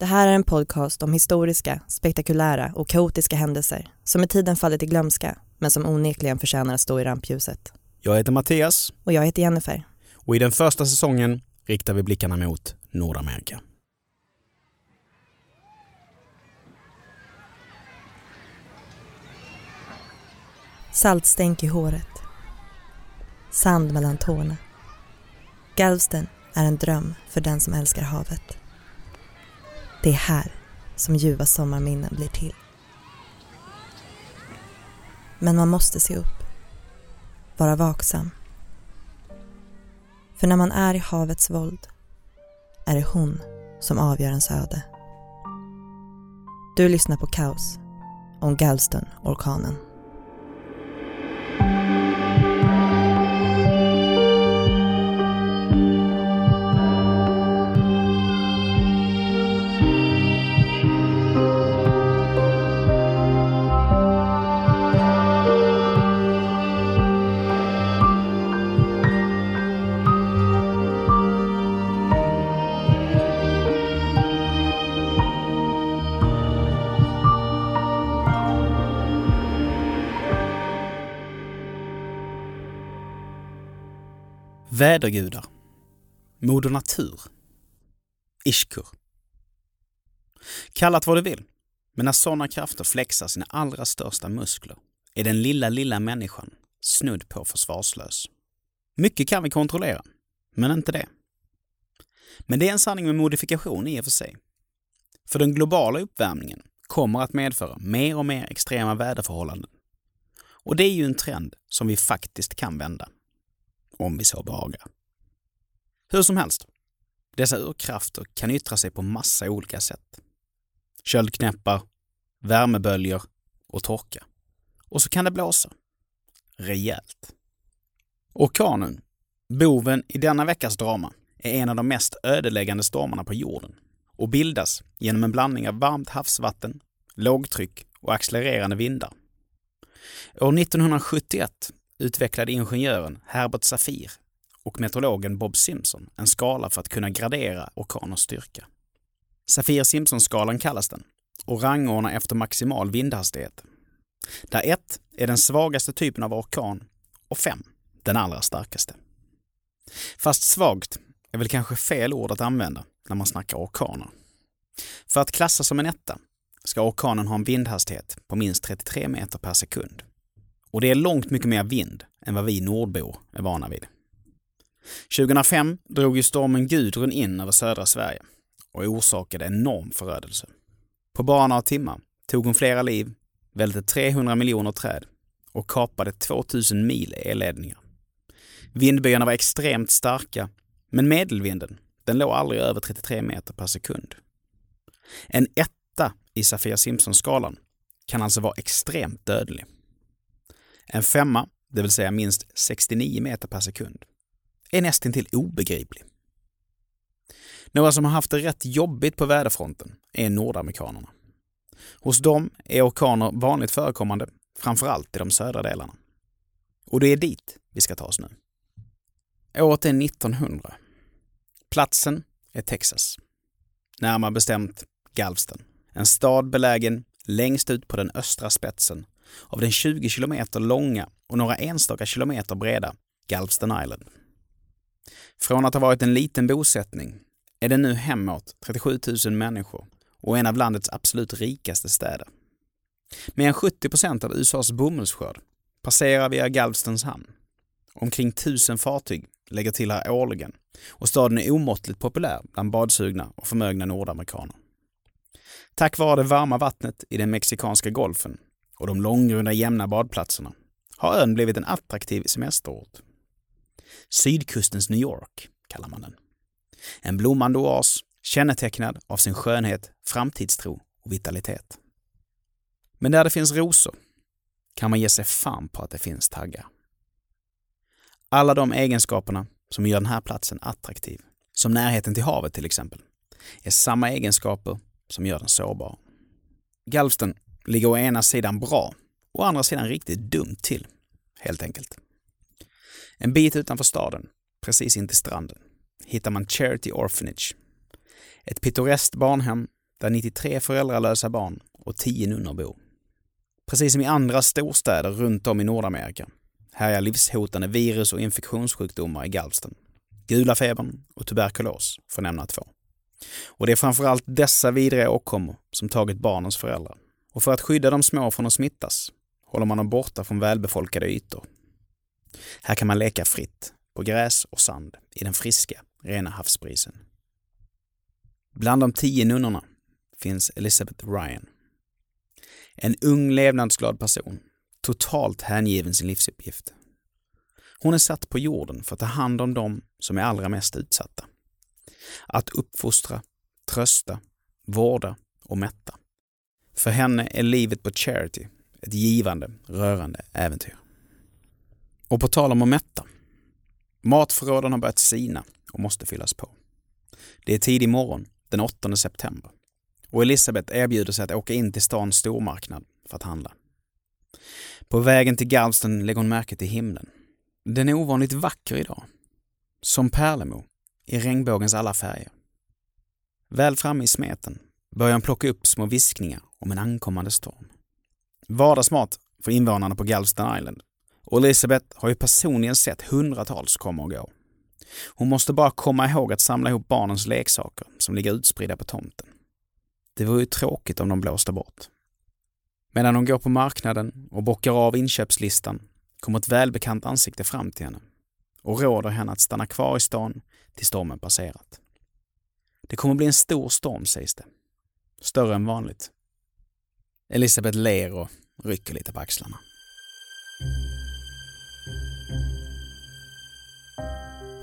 Det här är en podcast om historiska, spektakulära och kaotiska händelser som med tiden fallit i glömska men som onekligen förtjänar att stå i rampljuset. Jag heter Mattias Och jag heter Jennifer. och i den första säsongen riktar vi blickarna mot Nordamerika. Saltstänk i håret. Sand mellan tårna. Galveston är en dröm för den som älskar havet. Det är här som ljuva sommarminnen blir till. Men man måste se upp. Vara vaksam. För när man är i havets våld är det hon som avgör ens öde. Du lyssnar på Kaos om Galston-orkanen. Vädergudar. Moder Natur. Ishkur. Kallat vad du vill, men när sådana krafter flexar sina allra största muskler är den lilla, lilla människan snudd på försvarslös. Mycket kan vi kontrollera, men inte det. Men det är en sanning med modifikation i och för sig. För den globala uppvärmningen kommer att medföra mer och mer extrema väderförhållanden. Och det är ju en trend som vi faktiskt kan vända om vi så behagar. Hur som helst, dessa urkrafter kan yttra sig på massa olika sätt. Köldknäppar, värmeböljor och torka. Och så kan det blåsa. Rejält. Orkanen, boven i denna veckas drama, är en av de mest ödeläggande stormarna på jorden och bildas genom en blandning av varmt havsvatten, lågtryck och accelererande vindar. År 1971 utvecklade ingenjören Herbert Safir och meteorologen Bob Simpson en skala för att kunna gradera orkaners styrka. Safir-Simpson-skalan kallas den och rangordnar efter maximal vindhastighet. Där 1 är den svagaste typen av orkan och 5 den allra starkaste. Fast svagt är väl kanske fel ord att använda när man snackar orkaner. För att klassas som en etta ska orkanen ha en vindhastighet på minst 33 meter per sekund. Och det är långt mycket mer vind än vad vi nordbor är vana vid. 2005 drog ju stormen Gudrun in över södra Sverige och orsakade enorm förödelse. På bara några timmar tog hon flera liv, välte 300 miljoner träd och kapade 2000 mil elledningar. Vindbyarna var extremt starka, men medelvinden den låg aldrig över 33 meter per sekund. En etta i Safia Simpson-skalan kan alltså vara extremt dödlig. En femma, det vill säga minst 69 meter per sekund, är nästintill obegriplig. Några som har haft det rätt jobbigt på väderfronten är nordamerikanerna. Hos dem är orkaner vanligt förekommande, framförallt i de södra delarna. Och det är dit vi ska ta oss nu. Året är 1900. Platsen är Texas. Närmare bestämt Galveston. En stad belägen längst ut på den östra spetsen av den 20 kilometer långa och några enstaka kilometer breda Galveston Island. Från att ha varit en liten bosättning är den nu hemåt 37 000 människor och en av landets absolut rikaste städer. Mer än 70 procent av USAs bomullsskörd passerar via Galvestons hamn. Omkring tusen fartyg lägger till här årligen och staden är omåttligt populär bland badsugna och förmögna nordamerikaner. Tack vare det varma vattnet i den mexikanska golfen och de långgrunda jämna badplatserna har ön blivit en attraktiv semesterort. Sydkustens New York kallar man den. En blommande oas kännetecknad av sin skönhet, framtidstro och vitalitet. Men där det finns rosor kan man ge sig fan på att det finns taggar. Alla de egenskaperna som gör den här platsen attraktiv, som närheten till havet till exempel, är samma egenskaper som gör den sårbar. Galveston ligger å ena sidan bra, å andra sidan riktigt dumt till, helt enkelt. En bit utanför staden, precis intill stranden, hittar man Charity Orphanage. Ett pittoreskt barnhem där 93 föräldralösa barn och 10 nunnor bor. Precis som i andra storstäder runt om i Nordamerika härjar livshotande virus och infektionssjukdomar i Galsten. Gula febern och tuberkulos, för att nämna två. Och det är framförallt dessa vidriga åkommor som tagit barnens föräldrar. Och för att skydda de små från att smittas håller man dem borta från välbefolkade ytor. Här kan man leka fritt, på gräs och sand, i den friska, rena havsbrisen. Bland de tio nunnorna finns Elizabeth Ryan. En ung levnadsglad person, totalt hängiven sin livsuppgift. Hon är satt på jorden för att ta hand om dem som är allra mest utsatta. Att uppfostra, trösta, vårda och mätta. För henne är livet på Charity ett givande, rörande äventyr. Och på tal om att mätta. Matförråden har börjat sina och måste fyllas på. Det är tidig morgon, den 8 september. Och Elisabeth erbjuder sig att åka in till stans stormarknad för att handla. På vägen till galsten lägger hon märke till himlen. Den är ovanligt vacker idag. Som Pärlemo, i regnbågens alla färger. Väl framme i smeten börjar hon plocka upp små viskningar om en ankommande storm. Vardagsmat för invånarna på Galveston Island. Och Elizabeth har ju personligen sett hundratals komma och gå. Hon måste bara komma ihåg att samla ihop barnens leksaker som ligger utspridda på tomten. Det vore ju tråkigt om de blåste bort. Medan hon går på marknaden och bockar av inköpslistan kommer ett välbekant ansikte fram till henne och råder henne att stanna kvar i stan tills stormen passerat. Det kommer bli en stor storm sägs det. Större än vanligt. Elisabeth ler och rycker lite på axlarna.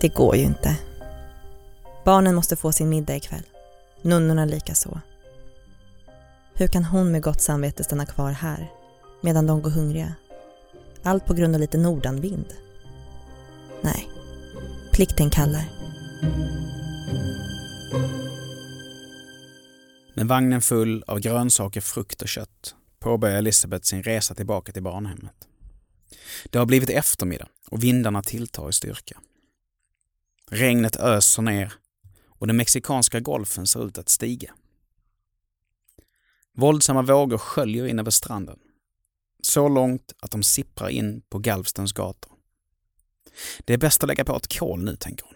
Det går ju inte. Barnen måste få sin middag ikväll. Nunnorna lika så. Hur kan hon med gott samvete stanna kvar här medan de går hungriga? Allt på grund av lite nordanvind. Nej, plikten kallar. Med vagnen full av grönsaker, frukt och kött påbörjar Elisabeth sin resa tillbaka till barnhemmet. Det har blivit eftermiddag och vindarna tilltar i styrka. Regnet öser ner och den mexikanska golfen ser ut att stiga. Våldsamma vågor sköljer in över stranden. Så långt att de sipprar in på galvstens gator. Det är bäst att lägga på ett kol nu, tänker hon.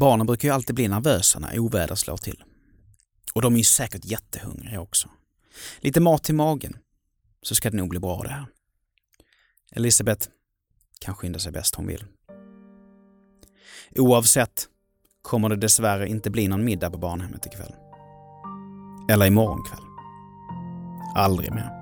Barnen brukar ju alltid bli nervösa när oväder slår till. Och de är ju säkert jättehungriga också. Lite mat till magen, så ska det nog bli bra det här. Elisabeth kan skynda sig bäst hon vill. Oavsett kommer det dessvärre inte bli någon middag på barnhemmet ikväll. Eller imorgon kväll. Aldrig mer.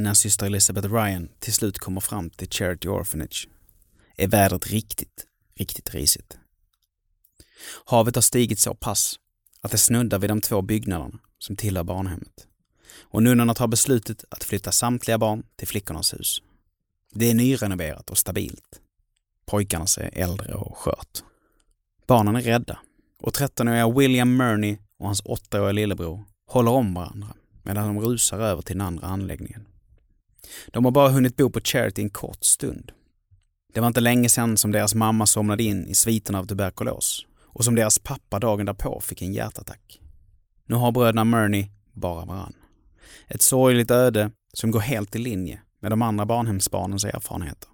När syster Elizabeth Ryan till slut kommer fram till Charity Orphanage är vädret riktigt, riktigt risigt. Havet har stigit så pass att det snuddar vid de två byggnaderna som tillhör barnhemmet. Och nunnorna tar beslutet att flytta samtliga barn till flickornas hus. Det är nyrenoverat och stabilt. Pojkarna ser äldre och skört. Barnen är rädda och 13-åriga William Murney och hans 8-åriga lillebror håller om varandra medan de rusar över till den andra anläggningen. De har bara hunnit bo på Charity en kort stund. Det var inte länge sedan som deras mamma somnade in i sviten av tuberkulos och som deras pappa dagen därpå fick en hjärtattack. Nu har bröderna Murney bara varann. Ett sorgligt öde som går helt i linje med de andra barnhemsbarnens erfarenheter.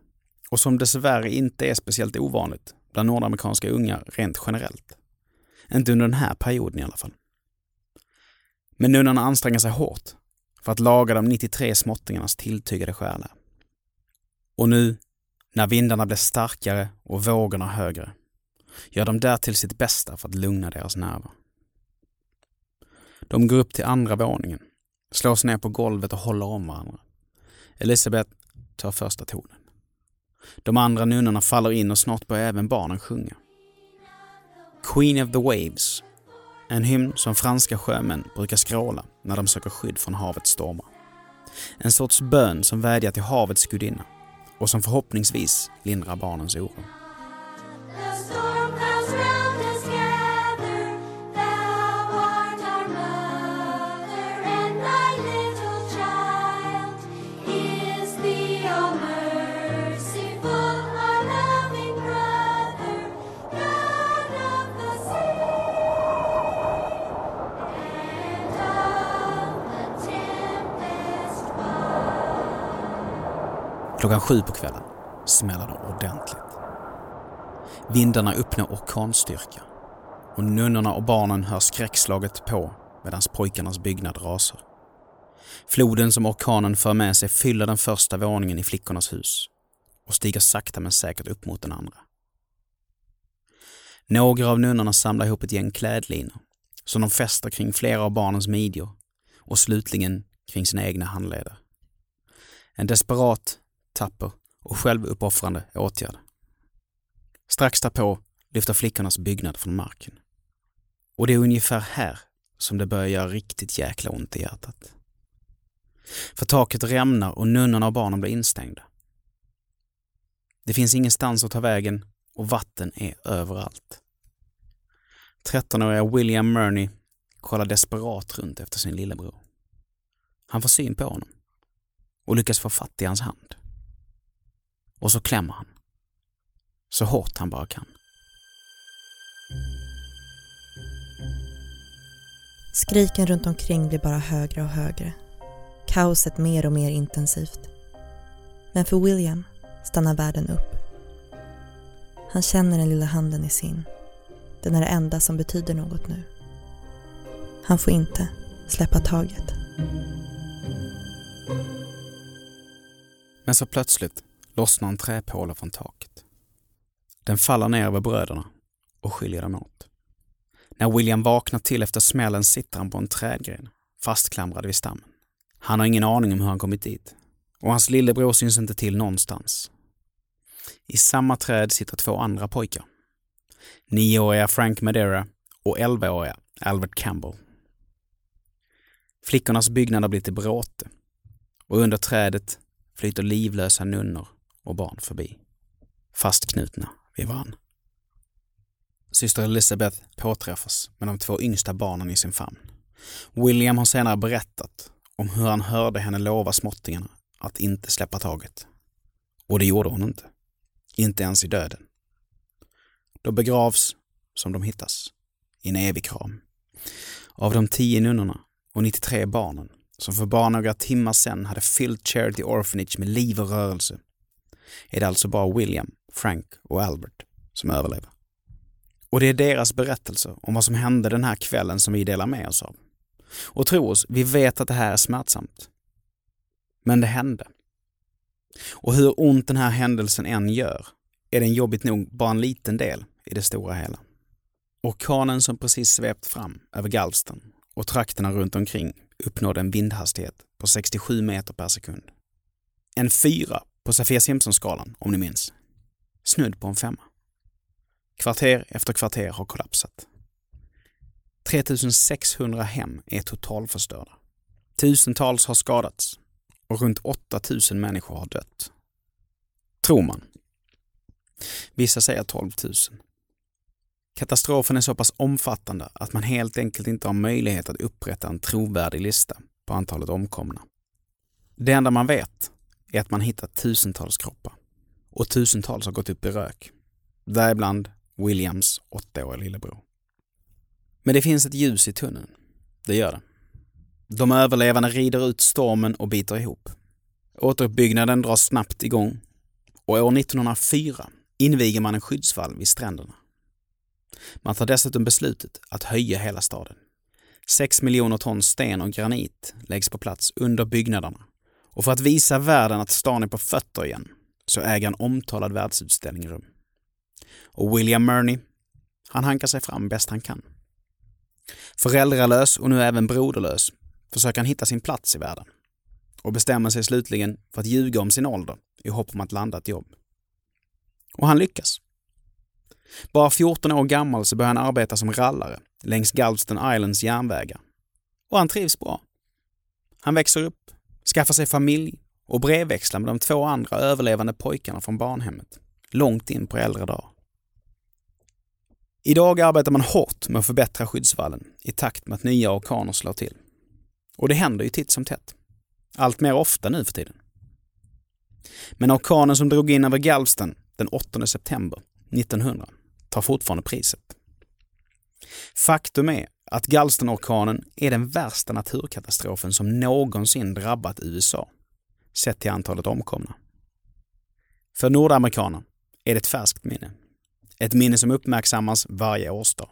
Och som dessvärre inte är speciellt ovanligt bland nordamerikanska ungar rent generellt. Inte under den här perioden i alla fall. Men nunnorna anstränger sig hårt för att laga de 93 småttingarnas tilltygade själar. Och nu, när vindarna blir starkare och vågorna högre, gör de därtill sitt bästa för att lugna deras nerver. De går upp till andra våningen, slår sig ner på golvet och håller om varandra. Elisabeth tar första tonen. De andra nunnorna faller in och snart börjar även barnen sjunga. Queen of the Waves, en hymn som franska sjömän brukar skråla när de söker skydd från havets stormar. En sorts bön som vädjar till havets gudinna och som förhoppningsvis lindrar barnens oro. Klockan sju på kvällen smäller det ordentligt. Vindarna uppnår orkanstyrka och nunnorna och barnen hör skräckslaget på medan pojkarnas byggnad rasar. Floden som orkanen för med sig fyller den första våningen i flickornas hus och stiger sakta men säkert upp mot den andra. Några av nunnorna samlar ihop ett gäng klädlinor som de fäster kring flera av barnens midjor och slutligen kring sina egna handleder. En desperat tapper och självuppoffrande åtgärd. Strax därpå lyfter flickornas byggnad från marken. Och det är ungefär här som det börjar göra riktigt jäkla ont i hjärtat. För taket rämnar och nunnorna och barnen blir instängda. Det finns ingenstans att ta vägen och vatten är överallt. 13-åriga William Murney kollar desperat runt efter sin lillebror. Han får syn på honom och lyckas få fatt i hans hand. Och så klämmer han. Så hårt han bara kan. Skriken runt omkring blir bara högre och högre. Kaoset mer och mer intensivt. Men för William stannar världen upp. Han känner den lilla handen i sin. Den är det enda som betyder något nu. Han får inte släppa taget. Men så plötsligt lossnar en träpåle från taket. Den faller ner över bröderna och skiljer dem åt. När William vaknar till efter smällen sitter han på en trädgren, fastklamrad vid stammen. Han har ingen aning om hur han kommit dit. Och hans lillebror syns inte till någonstans. I samma träd sitter två andra pojkar. Nioåriga Frank Madeira och elvaåriga Albert Campbell. Flickornas byggnad har blivit bråte och under trädet flyter livlösa nunnor och barn förbi, fastknutna vid varann. Syster Elizabeth påträffas med de två yngsta barnen i sin famn. William har senare berättat om hur han hörde henne lova småttingarna att inte släppa taget. Och det gjorde hon inte. Inte ens i döden. De begravs som de hittas, i en evig kram. Av de tio nunnorna och 93 barnen som för bara några timmar sedan hade fyllt Charity Orphanage med liv och rörelse är det alltså bara William, Frank och Albert som överlever. Och det är deras berättelser om vad som hände den här kvällen som vi delar med oss av. Och tro oss, vi vet att det här är smärtsamt. Men det hände. Och hur ont den här händelsen än gör är den jobbigt nog bara en liten del i det stora hela. Orkanen som precis svept fram över Galveston och trakterna runt omkring uppnådde en vindhastighet på 67 meter per sekund. En fyra på Safia Simpson-skalan, om ni minns. Snudd på en femma. Kvarter efter kvarter har kollapsat. 3600 hem är totalförstörda. Tusentals har skadats och runt 8000 människor har dött. Tror man. Vissa säger 12 000. Katastrofen är så pass omfattande att man helt enkelt inte har möjlighet att upprätta en trovärdig lista på antalet omkomna. Det enda man vet är att man hittat tusentals kroppar. Och tusentals har gått upp i rök. Däribland Williams åttaåriga lillebror. Men det finns ett ljus i tunneln. Det gör det. De överlevande rider ut stormen och biter ihop. Återuppbyggnaden dras snabbt igång och år 1904 inviger man en skyddsvall vid stränderna. Man tar dessutom beslutet att höja hela staden. Sex miljoner ton sten och granit läggs på plats under byggnaderna och för att visa världen att stan är på fötter igen så äger en omtalad världsutställning rum. Och William Murney, han hankar sig fram bäst han kan. Föräldralös och nu även broderlös försöker han hitta sin plats i världen. och bestämmer sig slutligen för att ljuga om sin ålder i hopp om att landa ett jobb. Och han lyckas. Bara 14 år gammal så börjar han arbeta som rallare längs Galveston Islands järnvägar. Och han trivs bra. Han växer upp, skaffar sig familj och brevväxlar med de två andra överlevande pojkarna från barnhemmet, långt in på äldre dagar. Idag arbetar man hårt med att förbättra skyddsvallen i takt med att nya orkaner slår till. Och det händer ju titt som tätt. Allt mer ofta nu för tiden. Men orkanen som drog in över Galveston den 8 september 1900 tar fortfarande priset. Faktum är att Galvestonorkanen är den värsta naturkatastrofen som någonsin drabbat USA, sett till antalet omkomna. För nordamerikaner är det ett färskt minne. Ett minne som uppmärksammas varje årsdag.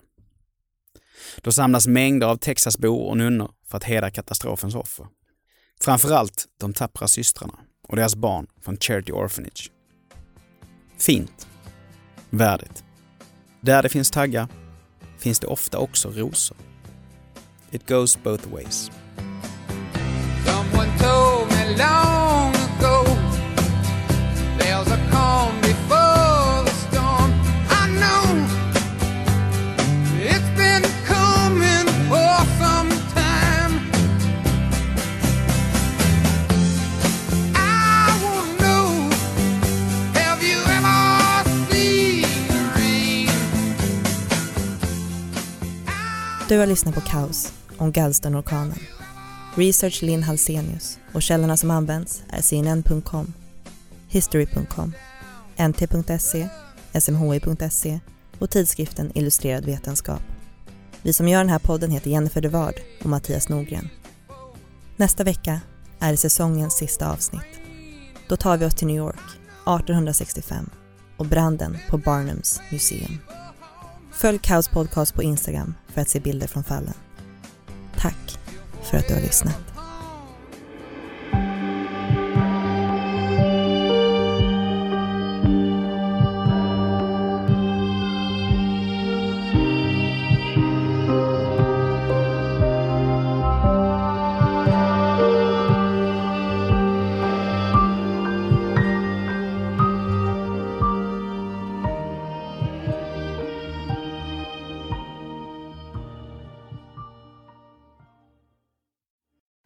Då samlas mängder av Texasbor och nunnor för att hedra katastrofens offer. Framförallt de tappra systrarna och deras barn från Charity Orphanage. Fint. Värdigt. Där det finns taggar finns det ofta också rosor. It goes both ways. Du har lyssnat på Kaos om Galveston-orkanen. Research Linn Halsenius och källorna som används är cnn.com, history.com, nt.se, smhi.se och tidskriften Illustrerad vetenskap. Vi som gör den här podden heter Jennifer de Ward och Mattias Norgren. Nästa vecka är det säsongens sista avsnitt. Då tar vi oss till New York 1865 och branden på Barnums museum. Följ Kaos podcast på Instagram för att se bilder från fallen. Tack för att du har lyssnat.